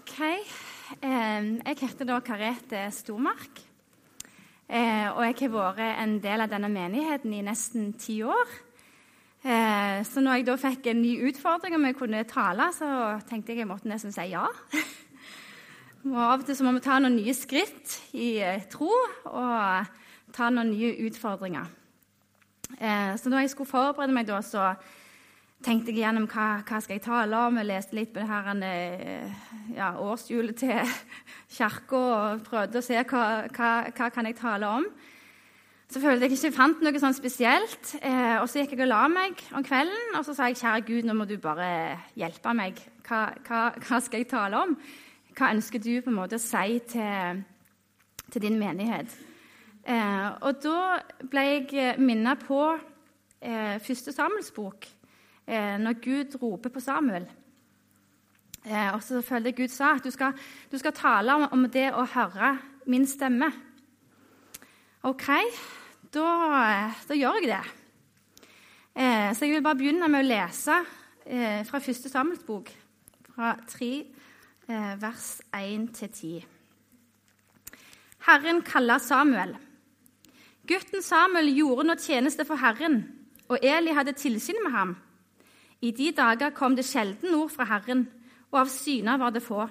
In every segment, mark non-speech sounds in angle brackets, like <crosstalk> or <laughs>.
OK. Jeg heter da Karete Stormark. Eh, og jeg har vært en del av denne menigheten i nesten ti år. Eh, så når jeg da fikk en ny utfordring om jeg kunne tale, så tenkte jeg jeg måtte nesten si ja. <laughs> og Av og til så må vi ta noen nye skritt i eh, tro og ta noen nye utfordringer. Så når jeg skulle forberede meg, da, så tenkte jeg gjennom hva, hva skal jeg tale om. Jeg leste litt på det her eh, ja, årshjulet til <laughs> kirka og prøvde å se hva, hva, hva kan jeg tale om. Så følte jeg ikke fant noe sånn spesielt. Eh, og Så gikk jeg og la meg om kvelden og så sa jeg, kjære Gud, nå må du bare hjelpe meg. Hva, hva, skal jeg tale om? Hva ønsker du på en måte å si til, til din menighet? Eh, og da ble jeg minnet på eh, første Samuels bok når Gud roper på Samuel. Eh, og så følte Gud sa at du skal, du skal tale om, om, det å høre min stemme. OK, da, da gjør jeg det. Eh, så jeg vil bare begynne med å lese eh, fra første Samuels bok, fra 3, eh, vers 1-10. Herren kaller Samuel. Gutten Samuel gjorde nå tjeneste for Herren, og Eli hadde tilsyn med ham. I de dager kom det sjelden ord fra Herren, og av syner var det få.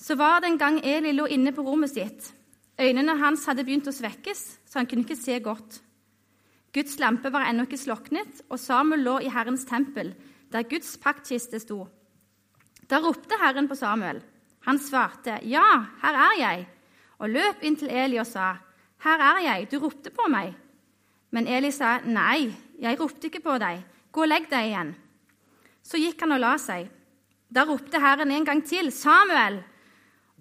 Så var det en gang Eli lå inne på rommet sitt. Øynene hans hadde begynt å svekkes, så han kunne ikke se godt. Guds lampe var ennå ikke sloknet, og Samuel lå i Herrens tempel, der Guds paktkiste sto. Da ropte Herren på Samuel. Han svarte, 'Ja, her er jeg', og løp inn til Eli og sa, 'Her er jeg, du ropte på meg.' Men Eli sa, 'Nei, jeg ropte ikke på deg.' Gå og legg deg igjen. Så gikk han og la seg. Da ropte Herren en gang til, Samuel!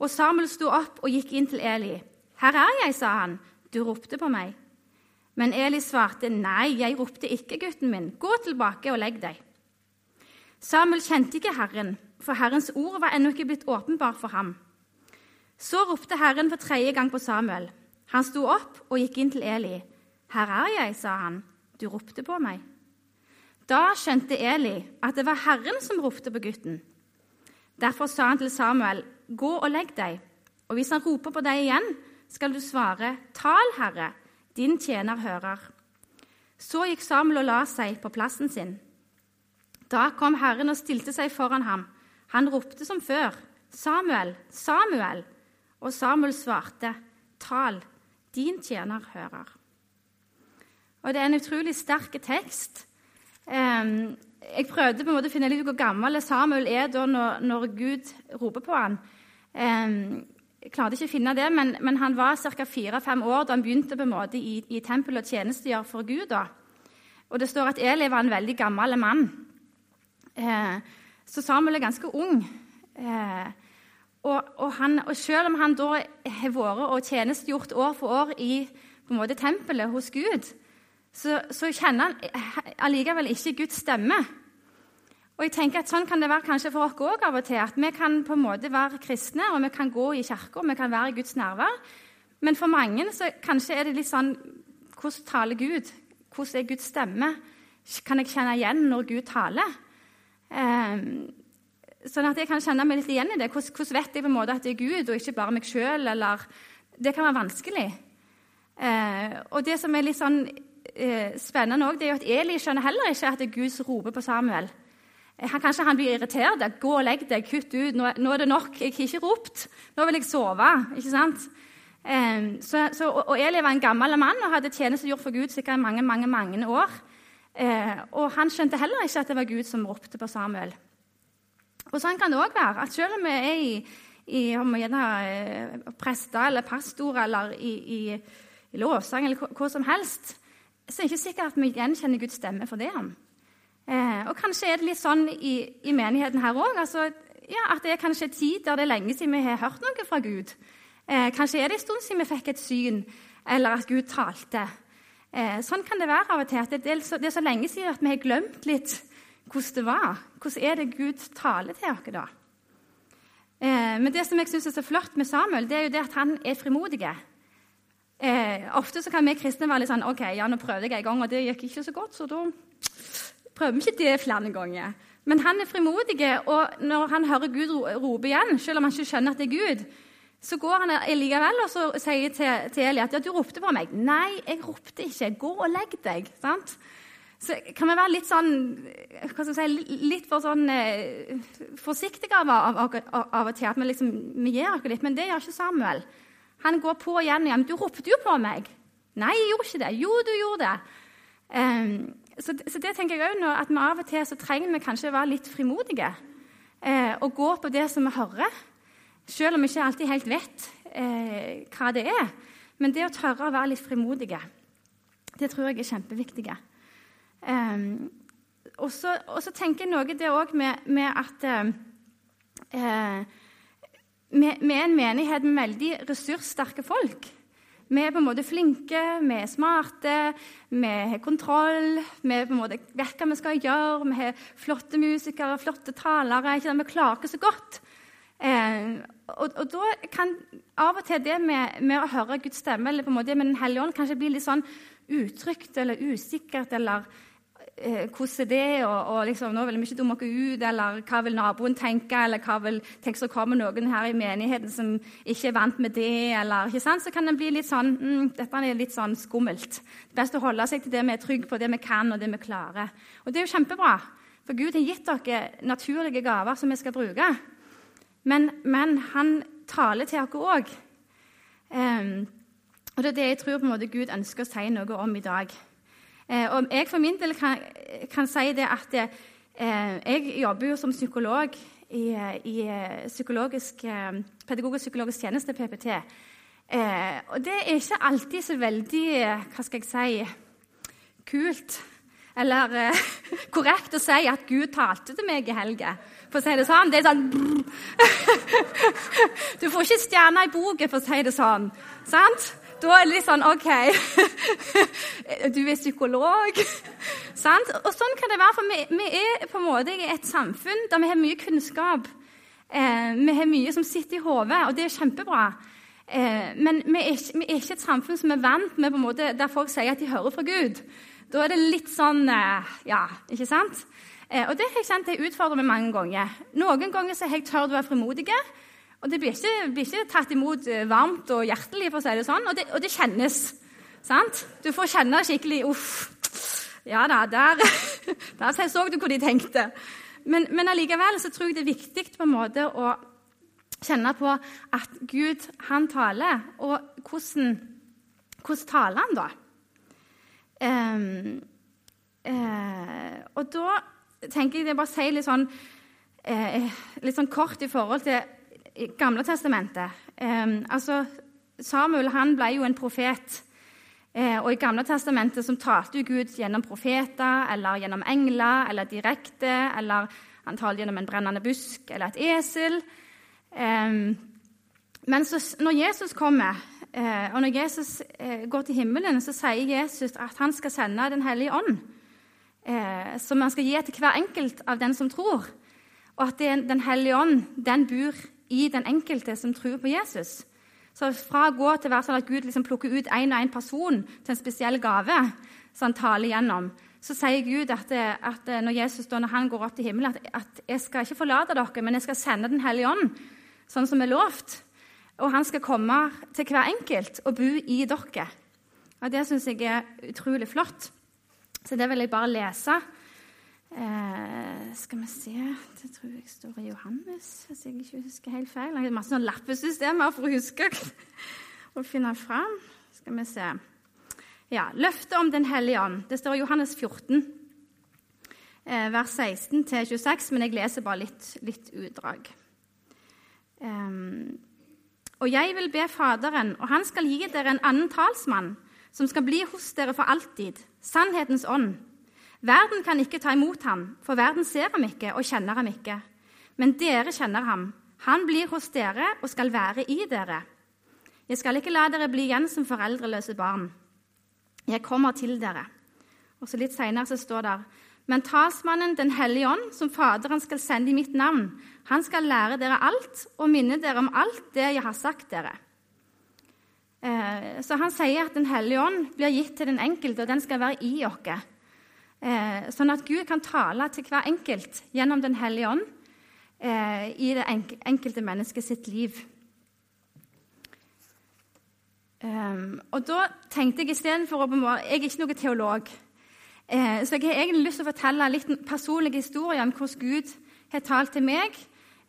Og Samuel sto opp og gikk inn til Eli. Her er jeg, sa han. Du ropte på meg. Men Eli svarte, Nei, jeg ropte ikke, gutten min. Gå tilbake og legg deg. Samuel kjente ikke Herren, for Herrens ord var ennå ikke blitt åpenbart for ham. Så ropte Herren for tredje gang på Samuel. Han sto opp og gikk inn til Eli. Her er jeg, sa han. Du ropte på meg. Da skjønte Eli at det var Herren som ropte på gutten. Derfor sa han til Samuel, 'Gå og legg deg.' Og hvis han roper på deg igjen, skal du svare, 'Tal, Herre, din tjener hører.' Så gikk Samuel og la seg på plassen sin. Da kom Herren og stilte seg foran ham. Han ropte som før, 'Samuel, Samuel!' Og Samuel svarte, 'Tal, din tjener hører.' Og Det er en utrolig sterk tekst jeg prøvde på en måte å finne litt hvor gammel Samuel er da når, når Gud roper på ham. Um, jeg klarte ikke å finne det, men, men han var ca. fire-fem år da han begynte på en måte i, i tempelet og tjenestegjør for Gud. Da. Og Det står at Eli var en veldig gammel mann. Eh, så Samuel er ganske ung. Eh, og, og, han, og, Selv om han da har vært og tjenestegjort år for år i på en måte, tempelet hos Gud, så, så kjenner han allikevel ikke Guds stemme. Og jeg tenker at Sånn kan det være kanskje for oss òg av og til. At vi kan på en måte være kristne, og vi kan gå i kirka, vi kan være i Guds nærvær. Men for mange så kanskje er det litt sånn Hvordan taler Gud? Hvordan er Guds stemme? Kan jeg kjenne igjen når Gud taler? Eh, sånn at jeg kan kjenne meg litt igjen i det. Hvordan, hvordan, vet jeg på en måte at det er Gud, og ikke bare meg sjøl? Det kan være vanskelig. Eh, og det som er litt sånn eh, spennende det er at Eli skjønner heller ikke at Gud roper på Samuel. Eh, han, kanskje han blir irritert. 'Gå og legg deg. Kutt ut. Nå, nå, er det nok. Jeg har ikke ropt. Nå vil jeg sove.' Ikke sant? Eh, så, så, og Eli var en gammel mann og hadde tjenestegjort for Gud sikkert mange mange, mange år. Eh, og han skjønte heller ikke at det var Gud som ropte på Samuel. Og Sånn kan det òg være. at Selv om vi er i, i om gjerne, eh, prester eller pastorer eller i, i, i lovsang eller hva som helst, så er det ikke sikkert at vi gjenkjenner Guds stemme for det. Eh, og Kanskje er det litt sånn i, i menigheten her òg. Altså, ja, at det er kanskje tid der det er lenge siden vi har hørt noe fra Gud. Eh, kanskje er det en stund siden vi fikk et syn, eller at Gud talte. Eh, sånn kan det være av og til. at det, er så, det, er så, lenge siden at vi har glemt litt hvordan det var. Hvordan er det Gud taler til oss da? Eh, men det som jeg syns er så flott med Samuel, det er jo det at han er frimodig. Eh, ofte så kan vi kristne være litt sånn ok, ja, nå prøvde jeg en gang, og det gikk ikke så godt, så da prøver vi ikke det flere ganger. Men han er frimodig, og når han hører Gud rope igjen, selv om han ikke skjønner at det er Gud, så går han likevel og så sier til, til Eli at ja, 'du ropte på meg'. 'Nei, jeg ropte ikke. Gå og legg deg.' Sant? Så kan vi være litt sånn hva skal jeg si, litt for sånn eh, forsiktige av, av, av, av, og til. At vi, liksom, vi gir oss litt. Men det gjør ikke Samuel. Han går på igjen og igjen. 'Du ropte jo på meg.' 'Nei, jeg gjorde ikke det.' 'Jo, du gjorde det.' Um, så, så, det tenker jeg også nå, at vi av og til så trenger vi kanskje å være litt frimodige. Eh, og gå på det som vi hører, selv om vi ikke alltid helt vet eh, hva det er. Men det å tørre å være litt frimodige, det tror jeg er kjempeviktig. Eh, og så tenker jeg noe det òg med, med, at eh, vi, er en menighet med veldig ressurssterke folk. Vi er på en måte flinke, vi er smarte, vi har kontroll. Vi på en måte vet hva vi skal gjøre, vi har flotte musikere, flotte talere. Ikke Vi klarer ikke så godt. Eh, og, og, da kan av og til det med, med, å høre Guds stemme eller på en måte med Den hellige ånd kanskje bli litt sånn utrygt eller usikkert eller eh, hvordan er det og, og liksom, nå vil vi ikke dumme oss ut, eller hva vil naboen tenke, eller hva vil tenke så kommer noen her i menigheten som ikke er vant med det, eller ikke sant? Så kan det bli litt sånn mm, Dette er litt sånn skummelt. Det er best å holde seg til det vi er trygge på, det vi kan, og det vi klarer. Og det er jo kjempebra, for Gud har gitt dere naturlige gaver som vi skal bruke. Men, men han taler til dere òg. Um, ehm, og det er det jeg tror på en måte Gud ønsker å si noe om i dag. Eh, og jeg for min del kan, kan si det at eh, jeg jobber jo som psykolog i, i eh, pedagogisk psykologisk tjeneste, PPT. og det er ikke alltid så veldig hva skal jeg si, kult eller <laughs> korrekt å si at Gud talte til meg i helga. For å si det sånn. Det er sånn <laughs> Du får ikke stjerner i boken, for å si det sånn. Sant? Da er det litt sånn OK <laughs> Du er psykolog. Sant? Og sånn kan det være, for vi, vi, er på en måte et samfunn der vi har mye kunnskap. Eh, vi har mye som sitter i hodet, og det er kjempebra. Eh, men vi er, ikke, vi er, ikke, et samfunn som er vant med på en måte, der folk sier at de hører fra Gud. Da er det litt sånn eh, Ja, ikke sant? Eh, og det har jeg kjent jeg utfordrer meg mange ganger. Noen ganger så har jeg tørt å være frimodig. Og det blir ikke, blir ikke, tatt imot eh, varmt og hjertelig, for å si det sånn. Og det, og det kjennes. Sant? Du får kjenne skikkelig Uff. Ja da, der, <laughs> der så du hvor de tenkte. Men, men allikevel så tror jeg det er viktig på en måte å kjenne på at Gud, han taler. Og hvordan, hvordan taler han da? Um, uh, og da tenker jeg det bare å si litt sånn, uh, litt sånn kort i forhold til Gamle testamentet eh, altså, Samuel han ble jo en profet. Eh, og I Gamle testamentet som talte Gud gjennom profeter eller gjennom engler eller direkte. Eller han talte gjennom en brennende busk eller et esel. Eh, men så, når Jesus kommer, eh, og når Jesus eh, går til himmelen, så sier Jesus at han skal sende Den hellige ånd. Eh, som han skal gi til hver enkelt av den som tror. Og at Den hellige ånd den bor i den enkelte som tror på Jesus. Så fra å gå til å være sånn at Gud liksom plukker ut én og én person til en spesiell gave, som han taler gjennom, så sier Gud at, at når Jesus da, når han går opp til himmelen, at, at 'jeg skal ikke forlate dere, men jeg skal sende Den hellige ånd', sånn som er lovt. Og han skal komme til hver enkelt og bo i dere. Og Det syns jeg er utrolig flott. Så det vil jeg bare lese. Eh, skal vi se Det tror jeg står i Johannes, hvis jeg ikke husker helt feil. Jeg har masse sånn lappesystemer for å huske <laughs> og finne fram. Skal vi se Ja, Løftet om Den hellige ånd. Det står i Johannes 14, eh, vers 16-26, men jeg leser bare litt, litt utdrag. Um, og jeg vil be Faderen, og han skal gi dere en annen talsmann, som skal bli hos dere for alltid, sannhetens ånd Verden kan ikke ta imot ham, for verden ser ham ikke og kjenner ham ikke. Men dere kjenner ham. Han blir hos dere og skal være i dere. Jeg skal ikke la dere bli igjen som foreldreløse barn. Jeg kommer til dere. Og så Litt senere står det men talsmannen Den hellige ånd, som Faderen skal sende i mitt navn, han skal lære dere alt og minne dere om alt det jeg har sagt dere. Eh, så han sier at Den hellige ånd blir gitt til den enkelte, og den skal være i oss. Eh, sånn at Gud kan tale til hver enkelt gjennom Den hellige ånd eh, i det enkelte mennesket sitt liv. Um, og da tenkte Jeg istedenfor å Jeg er ikke noen teolog. Eh, så jeg har egentlig lyst til å fortelle litt personlige historier om hvordan Gud har talt til meg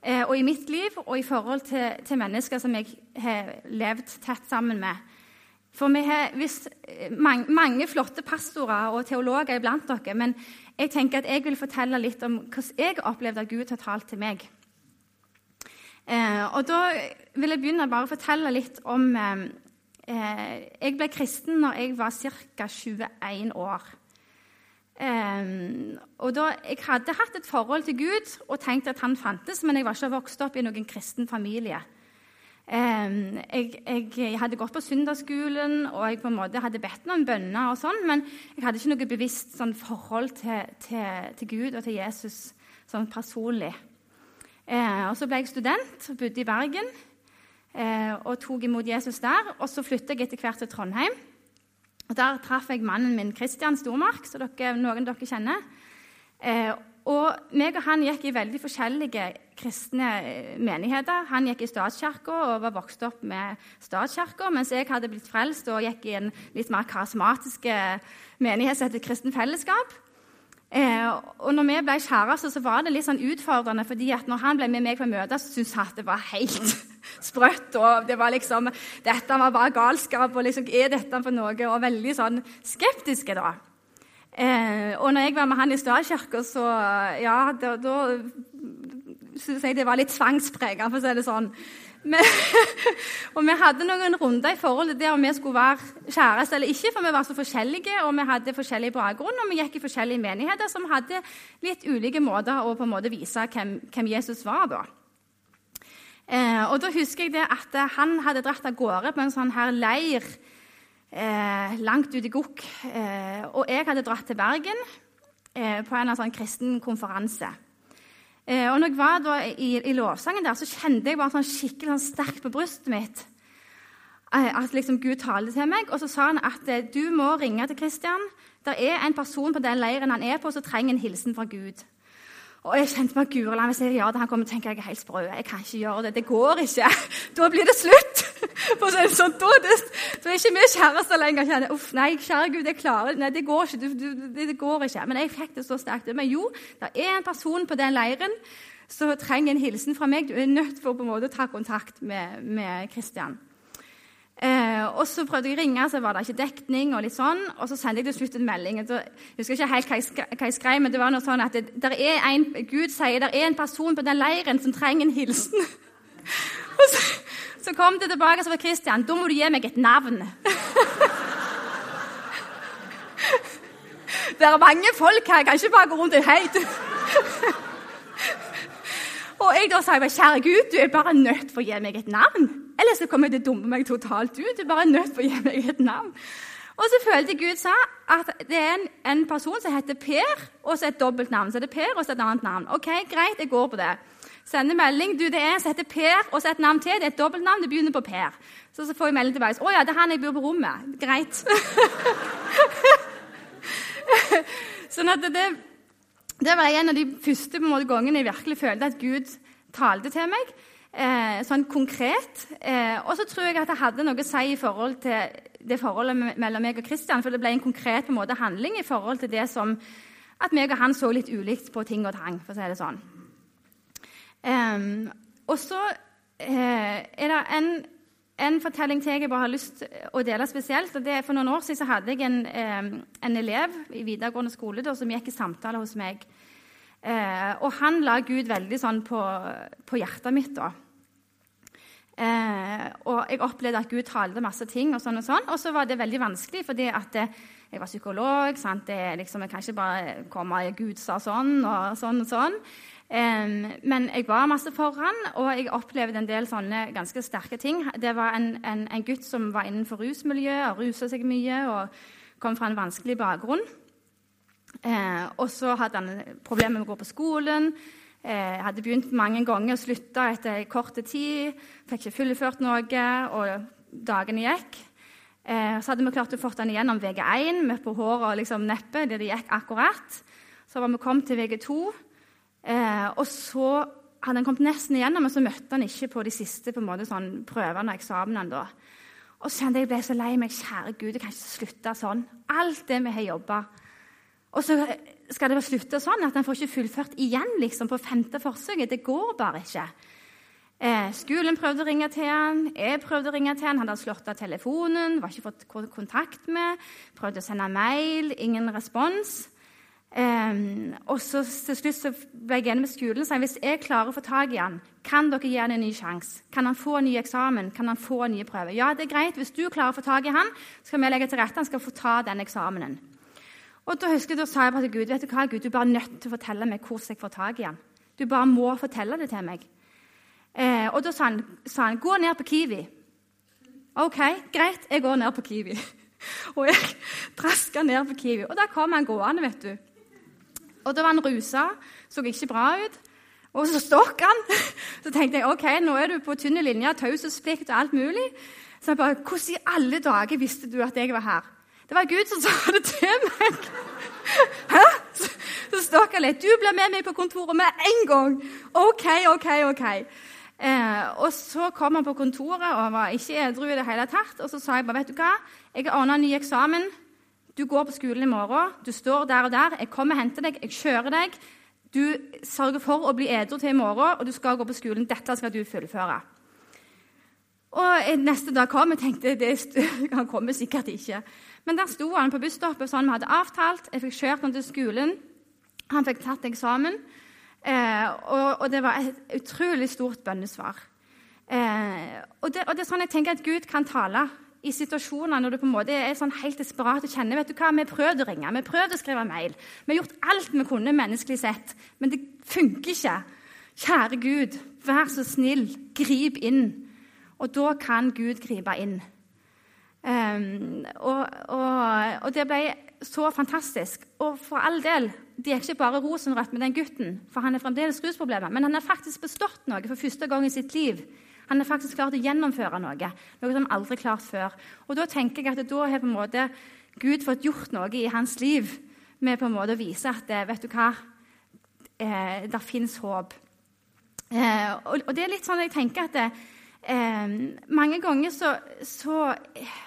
eh, og i mitt liv, og i forhold til, til mennesker som jeg har levd tett sammen med. For vi har visst mange, mange, flotte pastorer og teologer iblant dere, men jeg tenker at jeg vil fortelle litt om hvordan jeg opplevde at Gud har talt til meg. Eh, og Da vil jeg begynne bare å fortelle litt om eh, eh, Jeg ble kristen når jeg var ca. 21 år. Eh, og da, Jeg hadde hatt et forhold til Gud og tenkt at han fantes, men jeg var ikke vokst opp i noen kristen familie. Jeg, jeg, jeg, hadde gått på søndagsskolen og jeg på en måte hadde bedt noen bønner, og sånn, men jeg hadde ikke noe bevisst sånn, forhold til, til, til, Gud og til Jesus sånn personlig. Eh, og Så ble jeg student og bodde i Bergen eh, og tok imot Jesus der. Og Så flytta jeg etter hvert til Trondheim. Og Der traff jeg mannen min Kristian Stormark, som noen av dere kjenner. Eh, og meg og han gikk i veldig forskjellige kristne eh, menigheter. Han gikk i statskirka og var vokst opp med statskirka, mens jeg hadde blitt frelst og gikk i en litt mer karismatisk menighet som heter Kristen Fellesskap. Eh, og når vi ble kjærester, så var det litt sånn utfordrende, fordi at når han ble med meg på møter, syntes han at det var helt <laughs> sprøtt. og det var liksom, Dette var bare galskap. og liksom, Er dette for noe? Og veldig sånn skeptiske, da. Eh, og når jeg var med han i statskirka, så ja, da, da syns jeg det var litt tvangsprega, for å si det sånn. Men, <laughs> og vi hadde noen runder i forhold til det om vi skulle være kjærester eller ikke, for vi var så forskjellige, og vi hadde forskjellig bakgrunn, og vi gikk i forskjellige menigheter som hadde litt ulike måter å på en måte vise hvem, hvem Jesus var. da. Eh, og da husker jeg det at han hadde dratt av gårde på en sånn her leir eh, langt ute i Gokk. Eh, og jeg hadde dratt til Bergen eh, på en sånn kristen konferanse. Eh, og når jeg var da i, i, lovsangen der, så kjente jeg bare sånn skikkelig sånn sterkt på brystet mitt eh, at liksom Gud talte til meg. Og så sa han at eh, du må ringe til Kristian. Det er en person på den leiren han er på, som trenger en hilsen fra Gud. Og jeg kjente meg Guri, la meg si ja, han kommer til å tenke jeg er helt sprø. Jeg kan ikke gjøre det. Det går ikke. <laughs> Da blir det slutt. <laughs> For så sånn, da, det, da er ikke vi kjærester lenger. Kjenner, Uff, nei, kjære Gud, jeg klarer Nei, det går ikke. Du, du, det, det, går ikke. Men jeg fikk det så sterkt. Men jo, det er en person på den leiren som trenger en hilsen fra meg. Du er nødt for på en måte å ta kontakt med, med Christian. Eh, og så prøvde jeg å ringe, så var det ikke dekning. Og litt sånn, og så sendte jeg til slutt en melding. Jeg husker ikke helt hva jeg, skrev, men det var noe sånn at det, er en, Gud sier det er en person på den leiren som trenger en hilsen. <laughs> så, kom det tilbake og sa Kristian. Da må du gi meg et navn. <laughs> det er mange folk her. Jeg kan ikke bare gå rundt og hei. <laughs> Og jeg da sa jeg kjære Gud, du er bare nødt for å gi meg et navn. Ellers så kommer jeg til å dumme meg totalt ut. Du er bare nødt for å gi meg et navn. Og så følte Gud sa at det er en, en person som heter Per, og så et dobbeltnavn. Så det er Per og så et annet navn. Ok, Greit, jeg går på det. Sender melding. du, Det er en heter Per, og så et navn til. Det er et dobbeltnavn. Det begynner på Per. Så, så får jeg melding tilbake. Å ja, det er han jeg bor på rommet. Greit. <laughs> sånn at det, det var en av de første måte, gangene jeg virkelig følte at Gud talte til meg. Eh, sånn konkret. Eh, og så tror jeg at det hadde noe å si i forhold til det forholdet mellom meg og Kristian. For det ble en konkret på en måte, handling i forhold til det som at meg og han så litt ulikt på ting og tang. for å si det sånn. Eh, og så eh, er det en, en, fortelling til jeg bare har lyst til å dele spesielt. og det, er For noen år siden så hadde jeg en, en elev i videregående skole da, som gikk i samtale hos meg. Uh, og han la Gud veldig sånn på, på hjertet mitt. da. Uh, og jeg opplevde at Gud talte masse ting, og sånn og sånn. Og så var det veldig vanskelig, fordi at det, jeg var psykolog. sant? Det, liksom, jeg kan ikke bare komme og Gud sa sånn og sånn og sånn. Men jeg var masse foran, og jeg opplevde en del sånne ganske sterke ting. Det var en, en, en gutt som var innenfor rusmiljøet og rusa seg mye og kom fra en vanskelig bakgrunn. Eh, og så hadde han problemer med å gå på skolen. Eh, hadde begynt mange ganger og slutta etter kort tid. Fikk ikke fullført noe, og dagene gikk. Eh, så hadde vi klart å få den igjennom VG1 med på håret og liksom neppet, der det gikk akkurat. Så var vi kommet til VG2, eh, og så hadde han kommet nesten igjennom, men så møtte han ikke på de siste på en måte, sånn, prøvene og eksamene. da. Og så kjente jeg ble så lei meg. Kjære Gud, jeg kan ikke slutte sånn. Alt det vi har jobba. Og så skal det slutte sånn at en får ikke fullført igjen liksom, på femte forsøket. Det går bare ikke. Eh, skolen prøvde å ringe til han, jeg prøvde å ringe til han, han hadde slått av telefonen, var ikke fått kontakt med. Prøvde å sende mail, ingen respons. Um, og så til slutt så ble jeg enig med skolen og sa hvis jeg klarer å få tak i han, kan dere gi han en ny sjanse. Kan han få en ny eksamen? Kan han få en ny prøve? Ja, det er greit. Hvis du klarer å få tak i han, skal vi legge til rette han skal få ta den eksamenen. Og Da husker jeg, da sa jeg bare til Gud vet du hva, Gud, du er bare nødt til å fortelle meg hvordan jeg får tak i han. Du bare må fortelle det til meg. Eh, og Da sa han, sa han, gå ned på Kiwi. OK, greit, jeg går ned på Kiwi. <laughs> og jeg traska ned på Kiwi. Og da kom han gående, vet du. Og da var han rusa, så ikke bra ut. Og så stokk han. <laughs> Så tenkte jeg ok, nå er du på tynne linjer, taushetsplikt og alt mulig. Så jeg bare, Hvordan i alle dager visste du at jeg var her? Det var Gud som sa det til meg. <laughs> Hæ? Så, så stokk han litt. Du blir med meg på kontoret med en gang. OK, OK, OK. Eh, og Så kom han på kontoret og var ikke edru i det hele tatt. Og så sa jeg bare, vet du hva, jeg har ordna ny eksamen. Du går på skolen i morgen, du står der og der, jeg kommer og henter deg, jeg kjører deg. Du sørger for å bli edru til i morgen, og du skal gå på skolen. Dette skal du fullføre. Og Neste dag kom jeg tenkte det, <laughs> han kommer sikkert ikke. Men der sto han på busstoppet sånn vi hadde avtalt. Jeg fikk kjørt han til skolen. Han fikk tatt eksamen. Eh, og, og, det var et utrolig stort bønnesvar. Eh, og, det, og, det, er sånn jeg tenker at Gud kan tale i situasjoner når du på en måte er sånn helt desperat og kjenner vet du hva, Vi prøvde å ringe, vi prøvde å skrive mail. Vi har gjort alt vi kunne menneskelig sett, men det funker ikke. Kjære Gud, vær så snill, grip inn. Og da kan Gud gripe inn. Um, og, og, og, det ble så fantastisk. Og for all del, det er ikke bare rosenrødt med den gutten, for han er fremdeles rusproblemer, men han har faktisk bestått noe for første gang i sitt liv. Han har faktisk klart å gjennomføre noe, noe som han aldri klart før. Og Da tenker jeg at da har på en måte Gud fått gjort noe i hans liv med på en måte å vise at eh, vet du hva, eh, det fins håp. Eh, og, og, det er litt sånn jeg tenker at det, eh, mange ganger så, så eh,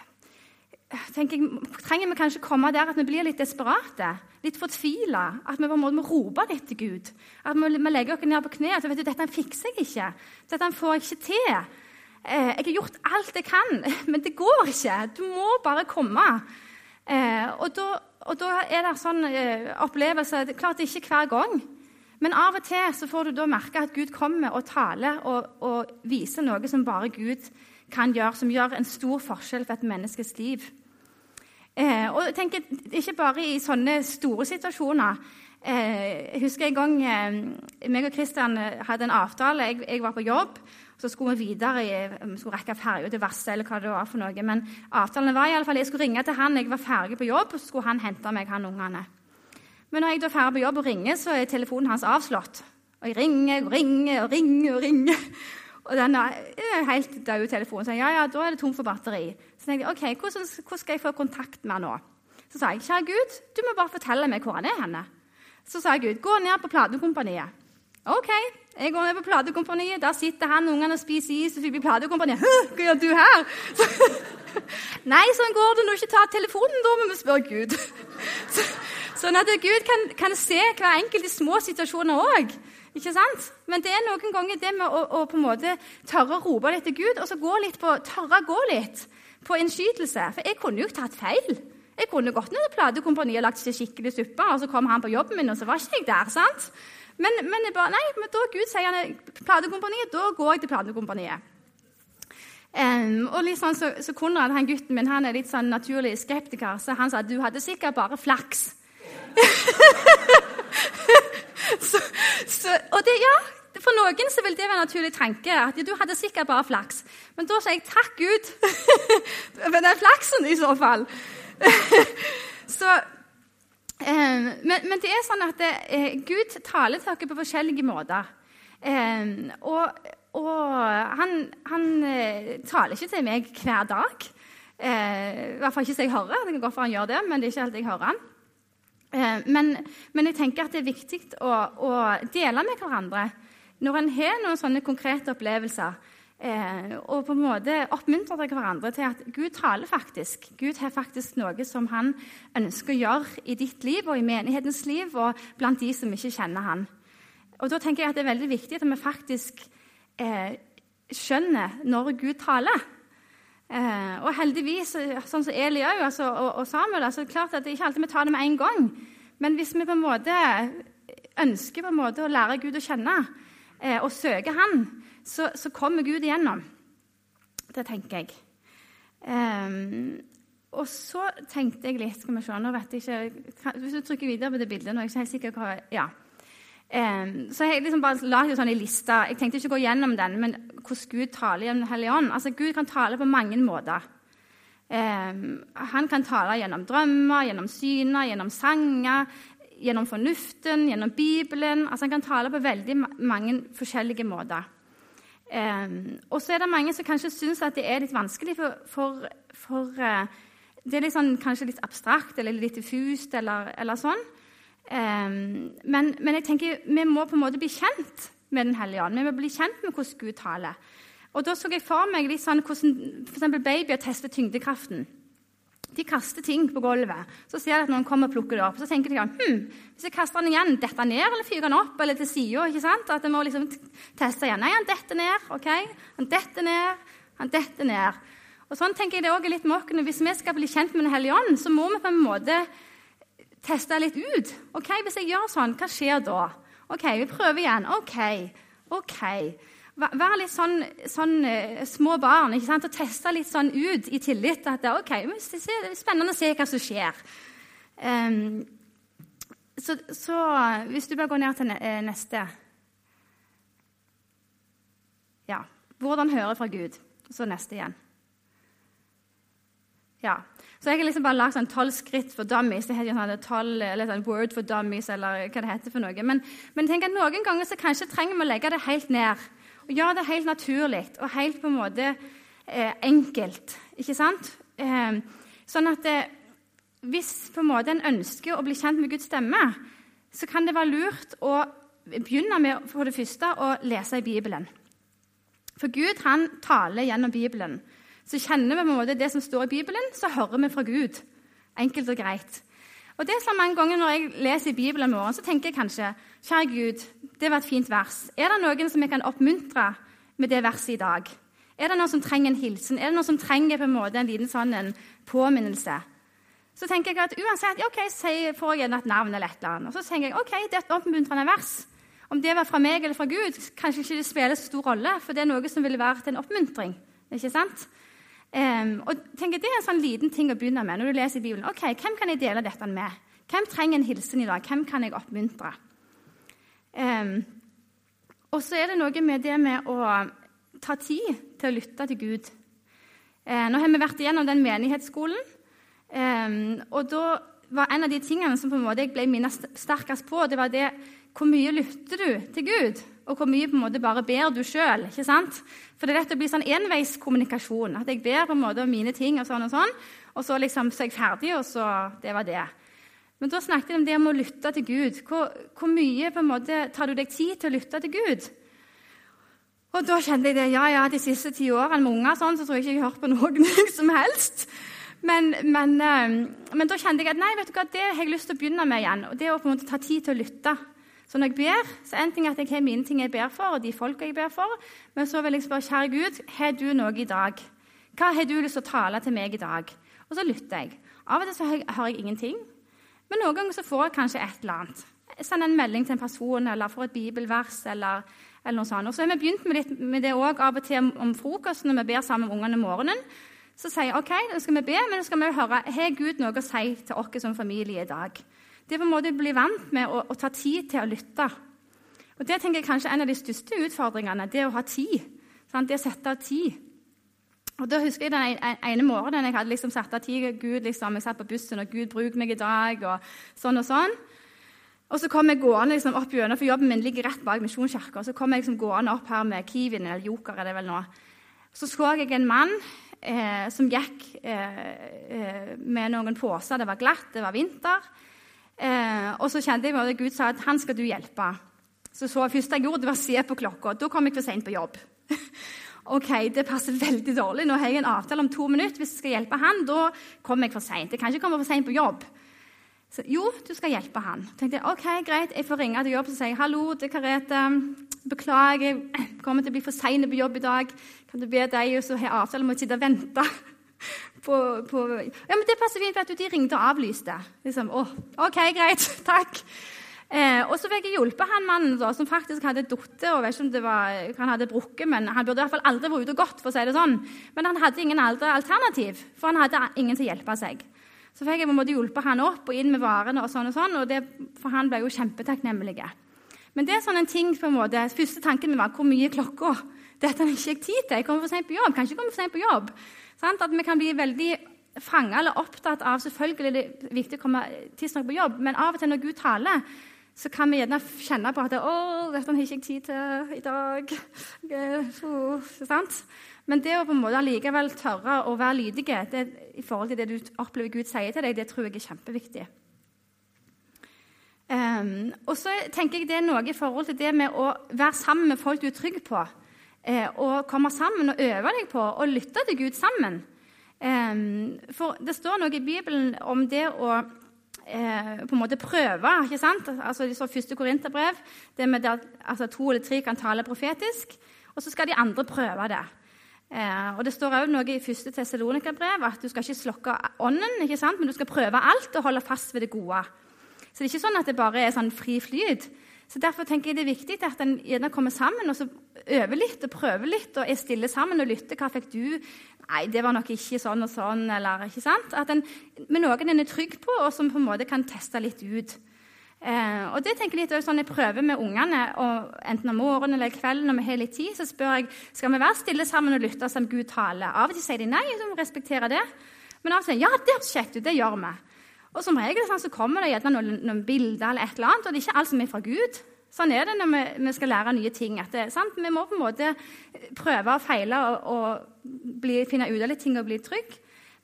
tenker jeg, trenger vi kanskje komme der at vi blir litt desperate litt fortvila. At vi på en måte må rope litt til Gud. At vi, legger oss ned på kne. At vet du, 'Dette fikser jeg ikke. Dette får jeg ikke til.' Eh, 'Jeg har gjort alt jeg kan, <laughs> men det går ikke. Du må bare komme.' Eh, og, da, og, da, er det sånn eh, opplevelse Klart ikke hver gang. Men av og til så får du da merke at Gud kommer og taler og, og viser noe som bare Gud kan gjøre, som gjør en stor forskjell for et menneskes liv. Eh, og jeg tenker Ikke bare i sånne store situasjoner. Eh, jeg husker en gang eh, meg og Kristian eh, hadde en avtale. Jeg, jeg, var på jobb. Så skulle vi videre, vi skulle rekke ferja til Vasse eller hva det var for noe. Men avtalen var i alle fall, jeg skulle ringe til han, jeg var ferdig på jobb, og så skulle han hente meg, han ungene. Men når jeg da er ferdig på jobb og ringer, så er telefonen hans avslått. Og jeg ringer og ringer og ringer. Og ringer. Og den er helt død telefonen. Så jeg, ja, ja, da er det tom for batteri. Så tenkte jeg, ok, hvordan, hvordan, skal jeg få kontakt med han nå? Så sa jeg, kjære Gud, du må bare fortelle meg hvor han er henne. Så sa jeg, Gud, gå ned på platekompaniet. Ok, jeg går ned på platekompaniet. Der sitter han, ungene spiser is, og så blir platekompaniet. Hva gjør du her? <laughs> Nei, sånn går det når du ikke tar telefonen. Da må vi spørre Gud. <laughs> Så, sånn at Gud kan, kan se hver enkelt i små situasjoner òg. Ikke sant? Men det er noen ganger det med å, å på en måte tørre å rope litt til Gud, og så gå litt på, tørre å gå litt på innskytelse. For jeg kunne jo tatt feil. Jeg kunne gått ned til platekompaniet og lagt skikkelig suppe, og så kom han på jobben min, og så var ikke jeg der. sant? Men, men jeg bare, nei, men da Gud sier han platekompaniet, da går jeg til platekompaniet. Um, og litt sånn, så, så Konrad, han gutten min, han er litt sånn naturlig skeptiker, så han sa du hadde sikkert bare flaks. <laughs> <laughs> så, så, og det, ja, for noen så vil det være en naturlig tanke. at Du hadde sikkert bare flaks. Men da sier jeg takk Gud <laughs> for den flaksen, i så fall. <laughs> så, eh, men, men, det er sånn at det, eh, Gud taler til dere på forskjellige måter. Eh, og, og han, han, eh, taler ikke til meg hver dag. Eh, I hvert fall ikke så jeg hører. Det kan godt være han gjør det, men det er ikke helt jeg hører han. Eh, men, men, jeg tenker at det er viktig å, å dele med hverandre når en har noen sånne konkrete opplevelser. Eh, og på en måte oppmuntre hverandre til at Gud taler faktisk. Gud har faktisk noe som han ønsker å gjøre i ditt liv og i menighetens liv og blant de som ikke kjenner han. Og Da tenker jeg at det er veldig viktig at vi faktisk eh, skjønner når Gud taler. Eh, og heldigvis, sånn som Eli òg, altså, og, og, Samuel altså, klart at Det er ikke alltid vi tar det med en gang. Men hvis vi på en måte ønsker på en måte å lære Gud å kjenne eh, og søke Han, så, så, kommer Gud igjennom. Det tenker jeg. Eh, og så tenkte jeg litt skal vi se, nå vet jeg ikke, Hvis du trykker videre på det bildet nå, er jeg ikke helt sikker hva, ja. Um, så jeg liksom bare la jo sånn i lista. Jeg tenkte ikke å gå gjennom den, men hvordan Gud taler gjennom Den hellige ånd. Altså, Gud kan tale på mange måter. Han kan tale gjennom drømmer, gjennom syner, gjennom sanger, gjennom fornuften, gjennom Bibelen. Altså, han kan tale på veldig mange forskjellige måter. Um, og så er det mange som kanskje syns at det er litt vanskelig, for, for, for uh, det er litt sånn, kanskje litt abstrakt eller litt diffust eller, eller sånn. Um, men, men, jeg tenker vi må på en måte bli kjent med Den hellige ånd. Vi må bli kjent med hvordan Gud taler. Og Da så jeg for meg litt sånn hvordan f.eks. babyer tester tyngdekraften. De kaster ting på gulvet. Så ser de at noen kommer og plukker det opp. Så tenker de hm, hvis jeg kaster den igjen, detter den ned eller fyker den opp eller til sida? At jeg må liksom teste igjen. Nei, han detter ned. ok? Han detter ned, han detter ned. Og sånn tenker jeg det også er litt med. Hvis vi skal bli kjent med Den hellige ånd, så må vi på en måte teste litt ut. Ok, Hvis jeg gjør sånn, hva skjer da? Ok, Vi prøver igjen. Ok. ok. Vær litt sånn, sånn uh, små barn ikke sant? og teste litt sånn ut i tillit. at det, okay, det er spennende å se hva som skjer. Um, så, så, hvis du bare går ned til eh, neste Ja. Hvordan høre fra Gud. Så neste igjen. Ja. Så jeg har liksom bare lagd sånn tolv skritt for dummies. Det heter sånn, 12, eller sånn word for dummies, eller hva det heter for noe. Men, men tenk at noen ganger så kanskje trenger vi å legge det helt ned og gjøre det helt naturlig og helt på en måte eh, enkelt. Ikke sant? Eh, sånn at eh, hvis på en måte en ønsker å bli kjent med Guds stemme, så kan det være lurt å begynne med for det første å lese i Bibelen. For Gud han taler gjennom Bibelen. Så kjenner vi på en måte det som står i Bibelen, så hører vi fra Gud. Enkelt og greit. Og det er så mange ganger Når jeg leser i Bibelen, morgen, så tenker jeg kanskje Kjære Gud, det var et fint vers. Er det noen som jeg kan oppmuntre med det verset i dag? Er det noen som trenger en hilsen? Er det noen som trenger på en måte en liten sånn en påminnelse? Så tenker jeg at uansett, ok, så får jeg gjerne et navn eller et eller annet. Og så tenker jeg ok, det er et oppmuntrende vers. Om det var fra meg eller fra Gud, kanskje ikke det spiller så stor rolle, for det er noe som ville vært en oppmuntring. ikke sant? Um, og tenker, Det er en sånn liten ting å begynne med når du leser i Bibelen. Ok, Hvem kan jeg dele dette med? Hvem trenger en hilsen i dag? Hvem kan jeg oppmuntre? Um, og så er det noe med det med å ta tid til å lytte til Gud. Uh, nå har vi vært igjennom den menighetsskolen. Um, og da var en av de tingene som på en måte jeg ble minnet sterkest på, det var det hvor mye lytter du til Gud, og hvor mye på en måte bare ber du sjøl? For det er lett å bli sånn enveiskommunikasjon. At jeg ber på en måte om mine ting, og sånn og sånn, og så liksom så er jeg ferdig, og så Det var det. Men da snakket vi om det om å lytte til Gud. Hvor, hvor mye på en måte tar du deg tid til å lytte til Gud? Og da kjente jeg det. Ja, ja, de siste ti årene med unger sånn, så tror jeg ikke jeg har hørt på noen <laughs> som helst. Men, men, eh, men, da kjente jeg at nei, vet du hva, det har jeg lyst til å begynne med igjen. og Det å på en måte ta tid til å lytte. Når jeg ber, så en ting er at jeg har mine ting jeg ber for, og de folka jeg ber for, men så vil jeg spørre, kjære Gud, har du noe i dag? Hva har du lyst til å tale til meg i dag? Og så lytter jeg. Av og til så hører jeg ingenting. Men noen ganger så får jeg kanskje et eller annet. Sender en melding til en person eller får et bibelvers. eller, eller noe sånt. Og så har vi begynt med, litt, med det òg av og til om frokosten når vi ber sammen med ungene om morgenen. Så sier jeg ok, nå skal vi be, men nå skal vi høre har Gud noe å si til oss som familie i dag. Det er på en måte å bli vant med å, å, ta tid til å lytte. Og Det tenker jeg kanskje er en av de største utfordringene. Det å ha tid. Sant? Det å sette av tid. Og da husker jeg Den ene morgenen jeg hadde liksom satt av tid Gud liksom, Jeg satt på bussen, og Gud bruk meg i dag, og sånn og sånn. Og så kom jeg gående liksom opp gjennom, for Jobben min ligger rett bak Misjonskirka. Så kom jeg liksom gående opp her med Kiwien, eller Joker er det vel nå. Så så jeg en mann eh, som gikk eh, med noen poser. Det var glatt, det var vinter. Og så kjente jeg at Gud sa at han skal du hjelpe. Så, så første jeg gjorde, det var å se på klokka. Da kom jeg for seint på jobb. <laughs> ok, det passer veldig dårlig. Nå har jeg en avtale om to minutter. Hvis jeg skal hjelpe han, da kommer jeg for seint. Jeg kan ikke komme for seint på jobb. Så, jo, du skal hjelpe han. tenkte jeg, ok, greit, Jeg får ringe til jobb og si hallo, det er Karete. Beklager, jeg kommer til å bli for sein på jobb i dag. Kan du be deg og så ha avtale om å sitte og vente? På, på, ja, men Det passer fint, for at de ringte og avlyste. Liksom, å, ok, greit, <laughs> takk. Eh, og så fikk jeg hjulpet han mannen da, som faktisk hadde falt. Han hadde brukket, men han burde i hvert fall aldri vært ute og gått. for å si det sånn. Men han hadde ingen andre alternativ, for han hadde ingen til å hjelpe seg. Så fikk jeg på en måte hjulpet han opp og inn med varene, og sånn og sånn, og det, for han ble jo kjempetakknemlig. Men det er sånn en ting på en måte, første tanken min var hvor mye klokka dette har ikke jeg tid til. Jeg kommer for sent på jobb. Kan ikke komme for sent på jobb. Sant? At vi kan bli veldig fanga eller opptatt av Selvfølgelig er det viktig å komme tidsnok på jobb, men av og til når Gud taler, så kan vi gjerne kjenne på at å, dette har ikke tid til i dag. <laughs> Sant? Men det å på en måte allikevel tørre å være lydige i forhold til det du opplever Gud sier til deg, det tror jeg er kjempeviktig. Um, og så tenker jeg det er noe i forhold til det med å være sammen med folk du er trygg på. Eh, og komme sammen og øve deg på å lytte til Gud sammen. For det står noe i Bibelen om det å eh, på en måte prøve. ikke sant? Altså, det står første Korinterbrev, det med at altså, to eller tre kan tale profetisk. Og så skal de andre prøve det. Eh, og Det står også noe i første Tessalonika-brev at du skal ikke slokke ånden, ikke sant? men du skal prøve alt og holde fast ved det gode. Så det er ikke sånn at det bare er sånn fri flyt. Så Derfor tenker jeg det er viktig at en gjerne kommer sammen og så øver litt og prøver litt og er stille sammen og lytter. Hva fikk du? Nei, det var nok ikke sånn og sånn. eller ikke sant? At en, Med noen en er trygg på, og som på en måte kan teste litt ut. Eh, og det tenker jeg litt sånn Jeg prøver med ungene, enten om morgenen eller kvelden når vi har litt tid, så spør jeg skal vi være stille sammen og lytte som Gud taler. Av og til sier de nei, så må vi respektere det. Men av og til ja, det høres kjekt ut. Det gjør vi. Og som regel sånn, så kommer det gjerne noen, noen, bilder eller et eller annet, og det er ikke alt som er fra Gud. Sånn er det når vi, vi skal lære nye ting. Det, vi må på en måte prøve og feile og, og bli, finne ut av litt ting og bli trygg.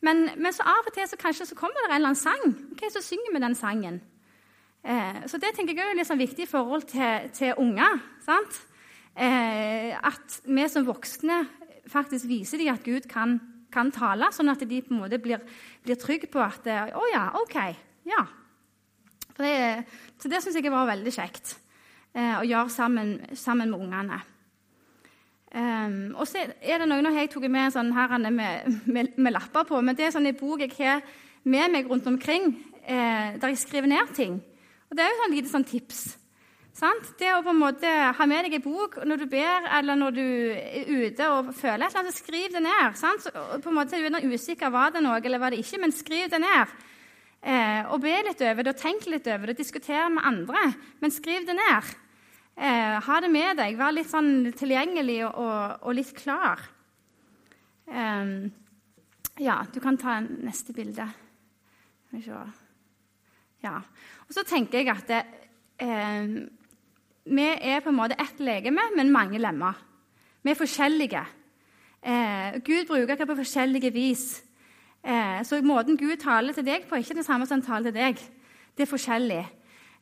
Men, men, så av og til så kanskje så kommer det en eller annen sang. Ok, Så synger vi den sangen. Eh, så det tenker jeg er litt sånn viktig i forhold til, til unger. Eh, at vi som voksne faktisk viser dem at Gud kan kan tale, sånn at de på en måte blir, blir trygge på at Å oh ja, OK. Ja. Det, så det syns jeg var veldig kjekt eh, å gjøre sammen, sammen med ungene. Um, og så er det noen av jeg tok med sånn her med, med, med, lapper på, men det er sånn en bok jeg har med meg rundt omkring eh, der jeg skriver ned ting. Og Det er jo sånn lite sånn tips. Sant? Det å på en måte ha med deg en bok når du ber, eller når du er ute og føler et eller annet, skriv det ned. Sant? På en måte er du usikker var det noe eller var det ikke, men skriv det ned. Eh, og be litt over det, og tenk litt over det, diskuter med andre. Men skriv det ned. Eh, ha det med deg. Vær litt sånn tilgjengelig og, og, og litt klar. Eh, ja, du kan ta neste bilde. Skal vi se Ja. Og så tenker jeg at det, eh, vi er på en måte ett legeme, men mange lemmer. Vi er forskjellige. Eh, Gud bruker oss på forskjellige vis. Eh, så måten Gud taler til deg på, er ikke det samme som han taler til deg. Det er forskjellig.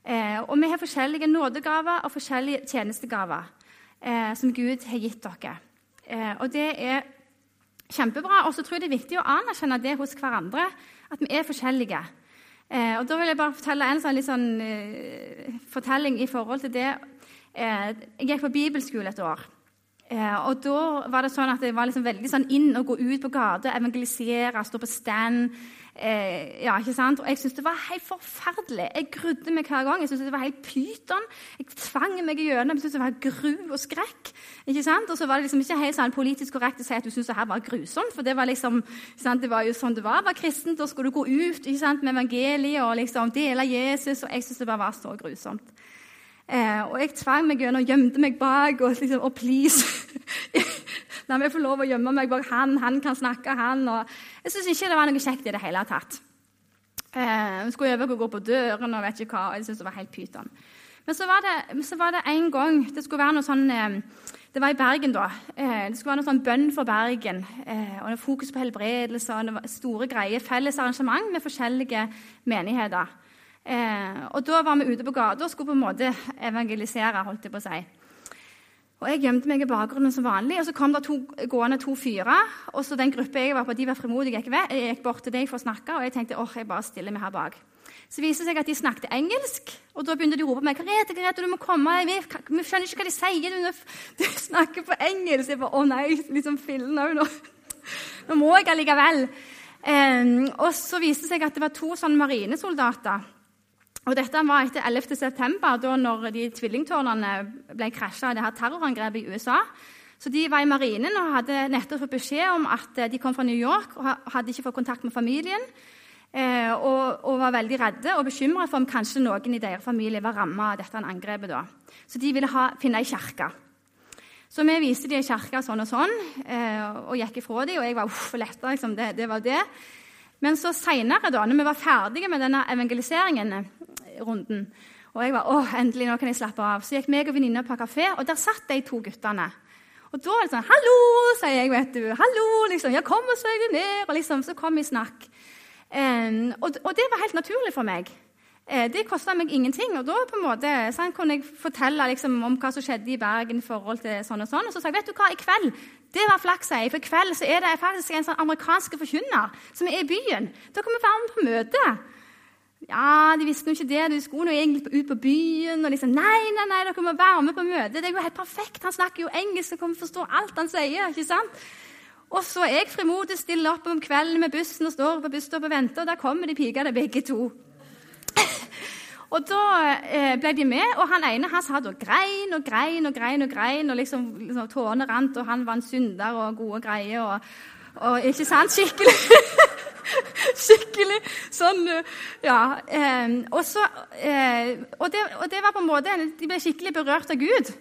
Eh, og vi har forskjellige nådegaver og forskjellige tjenestegaver eh, som Gud har gitt dere. Eh, og det er kjempebra. Og så tror jeg det er viktig å anerkjenne det hos hverandre, at vi er forskjellige. Eh, og da vil jeg bare fortelle en sånn, sånn uh, fortelling i forhold til det. Eh, jeg gikk på bibelskole et år. Eh, og da var det sånn at jeg var liksom veldig sånn inn å gå ut på gata, evangelisere, stå på stand. Eh, ja, ikke sant? Og jeg syntes det var helt forferdelig. Jeg grudde meg hver gang. Jeg syntes det var helt pyton. Jeg tvang meg gjennom. Jeg syntes det var gru og skrekk. ikke sant? Og så var det liksom ikke helt sånn politisk korrekt å si at du syntes det her var grusomt. For det var liksom, det var jo sånn det var. Var kristent, Da skulle du gå ut ikke sant, med evangeliet og liksom dele Jesus. Og jeg syntes det bare var så grusomt. Eh, og jeg tvang meg gjennom, gjemte meg bak og liksom Og please! <laughs> La meg få lov å gjemme meg bak han, han kan snakke, han. Og jeg syns ikke det var noe kjekt i det hele tatt. Eh, jeg skulle øve å gå på døren og vet ikke hva. og jeg synes det var helt pyton. Men så var, det, så var det en gang Det skulle være noe sånn eh, Det var i Bergen, da. Eh, det skulle være noe sånn bønn for Bergen. Eh, og Fokus på helbredelse og det var store greier. Felles arrangement med forskjellige menigheter. Eh, og Da var vi ute på gata og skulle på en måte evangelisere. holdt jeg på å si. Og Jeg gjemte meg i bakgrunnen som vanlig, og så kom det to, gående to fyrer. og så Den gruppa jeg var på, de var frimodige. Jeg ved. jeg gikk bort til deg for å snakke, og jeg tenkte åh, jeg bare stiller meg her bak. Så viste det seg at de snakket engelsk, og da begynte de å rope på meg. Grete, Grete, du må komme, vi, vi skjønner ikke hva de sier. Du snakker på engelsk. Jeg bare, å nei, liksom fillen òg nå. <laughs> Nå må jeg allikevel. Eh, og så viste det seg at det var to sånne marinesoldater. Og dette var etter 11. september, da når de tvillingtårnene ble krasja her terrorangrepet i USA. Så De var i marinen og hadde nettopp fått beskjed om at de kom fra New York og hadde ikke fått kontakt med familien. Eh, og, og, var veldig redde og bekymra for om kanskje noen i deres familie var ramma av dette angrepet. da. Så de ville ha, finne ei kirke. Så vi viste dem ei kirke sånn og sånn, eh, og gikk ifra dem. Og jeg var uff, letta. Liksom, det, det, var det. Men så seinere, når vi var ferdige med denne evangeliseringen, eh, runden, og jeg var åh, endelig nå kan jeg slappe av, så gikk meg og venninna på kafé, og der satt de to guttene. Og da var det sånn 'Hallo', sier jeg, vet du. 'Hallo', liksom. 'Ja, kom og søk deg ned.' Og liksom, så kom vi i snakk. Um, og, og, det var helt naturlig for meg. Uh, det kosta meg ingenting. Og da på en måte, sånn, kunne jeg fortelle liksom, om hva som skjedde i Bergen. i forhold til sånn Og sånn. Og så sa jeg vet du hva, i kveld det var flaks, jeg. For i kveld så er det faktisk en sånn amerikansk forkynner som er i byen. Da kan vi være med på møte. Ja, de visste jo ikke det. De skulle jo egentlig ut på byen. og liksom, Nei, nei, nei, dere må være med på møte. Det er jo helt perfekt. Han snakker jo engelsk og kommer forstå alt han sier. ikke sant? Og så er jeg frimodig stiller opp om kvelden med bussen og står på busstoppet og venter, og der kommer de pikene begge to. Og da eh, ble de med, og han ene han satt og grein og grein og grein. og grein, og liksom, liksom Tårene rant, og han var en synder og gode greier. og, og Ikke sant? Skikkelig. <laughs> Skikkelig sånn Ja. Eh, og, så, eh, og, det, og det var på en måte De ble skikkelig berørt av Gud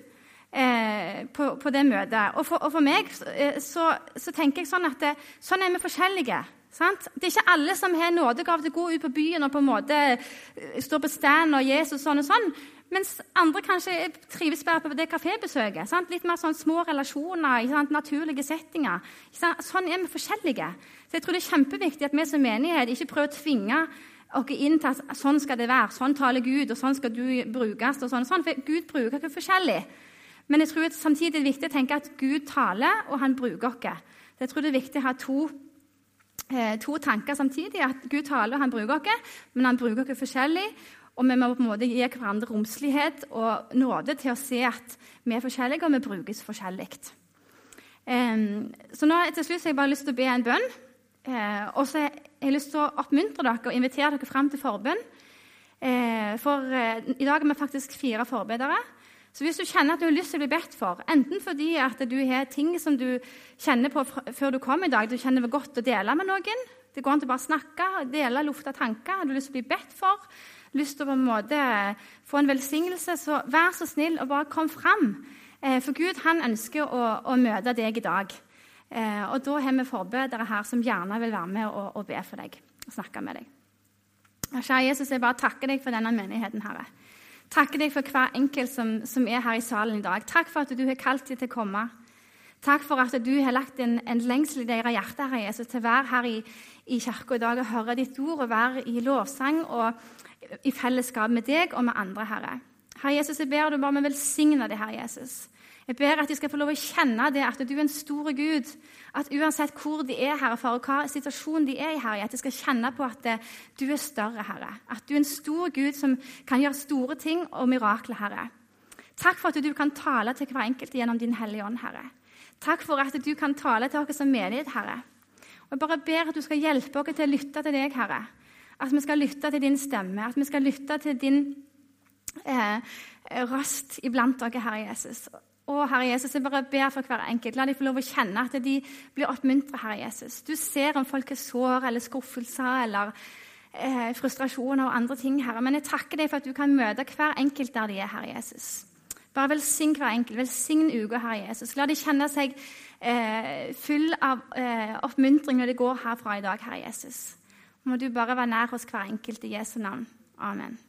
eh, på, på, det møtet. Og for, og for meg eh, så, så, tenker jeg sånn at det, sånn er vi forskjellige. Sant? Det er ikke alle som har nådegave til å gå ut på byen og på en måte eh, stå på stand og Jesus sånn og sånn. Mens andre kanskje trives bare på det kafébesøket. Sant? Litt mer sånn små relasjoner, naturlige settinger. Sånn er vi forskjellige. Så jeg tror det er kjempeviktig at vi som menighet ikke prøver å tvinge oss inn til at sånn skal det være, sånn taler Gud, og sånn skal du brukes. og sånn, og sånn. For Gud bruker ikke forskjellig. Men jeg tror samtidig er det viktig å tenke at Gud taler, og han bruker oss. Jeg tror det er viktig å ha to, to tanker samtidig. At Gud taler, og han bruker oss, men han bruker oss forskjellig. Og vi må på en måte gi hverandre romslighet og nåde til å se at vi er forskjellige, og vi brukes forskjellig. Så nå til slutt har jeg bare lyst til å be en bønn. Uh, og så har jeg lyst til å oppmuntre dere og invitere dere fram til forbønn. Uh, for i dag er vi faktisk fire forbedere. Så hvis du kjenner at du har lyst til å bli bedt for, enten fordi at du har ting som du kjenner på før du kom i dag, du kjenner det godt å dele med noen Det går an til bare snakke, dele lufta tanker. Har du lyst til å bli bedt for, lyst til å på en måte få en velsignelse, så vær så snill og bare kom fram. Eh, for Gud han ønsker å, å møte deg i dag. Eh, og da har vi forbedere her som gjerne vil være med og, og be for deg og snakke med deg. Kjære Jesus, jeg bare takker deg for denne menigheten, Herre takker deg for hver enkelt som, som, er her i salen i dag. Takk for at du har kalt dem til å komme. Takk for at du har lagt en, en lengsel i deres hjerte Herre Jesus, til å være her i, i kirka i dag og høre ditt ord og være i lovsang og i fellesskap med deg og med andre, Herre. Herre Jesus, jeg ber du bare med velsigne det, Herre Jesus. Jeg ber at de skal få lov å kjenne det, at du er en stor Gud. At uansett hvor de er, Herre, og hva situasjon de er i, Herre, at de skal kjenne på at eh, du er større, Herre. At du er en stor Gud som kan gjøre store ting og mirakler, Herre. Takk for at du kan tale til hver enkelt gjennom din Hellige Ånd, Herre. Takk for at du kan tale til oss som menighet, Herre. Og Jeg bare ber at du skal hjelpe oss til å lytte til deg, Herre. At vi skal lytte til din stemme, at vi skal lytte til din eh, røst iblant dere, Herre Jesus. Å, Herre Jesus, jeg bare ber for hver enkelt. La dem få lov å kjenne at de blir oppmuntret, Herre Jesus. Du ser om folk er sår eller skuffelser eller eh, frustrasjoner og andre ting, Herre. Men jeg takker deg for at du kan møte hver enkelt der de er, Herre Jesus. Bare velsign hver enkelt. Velsign uka, Herre Jesus. La de kjenne seg eh, full av eh, oppmuntring når de går herfra i dag, Herre Jesus. Må du bare være nær hos hver enkelt i Jesu navn. Amen.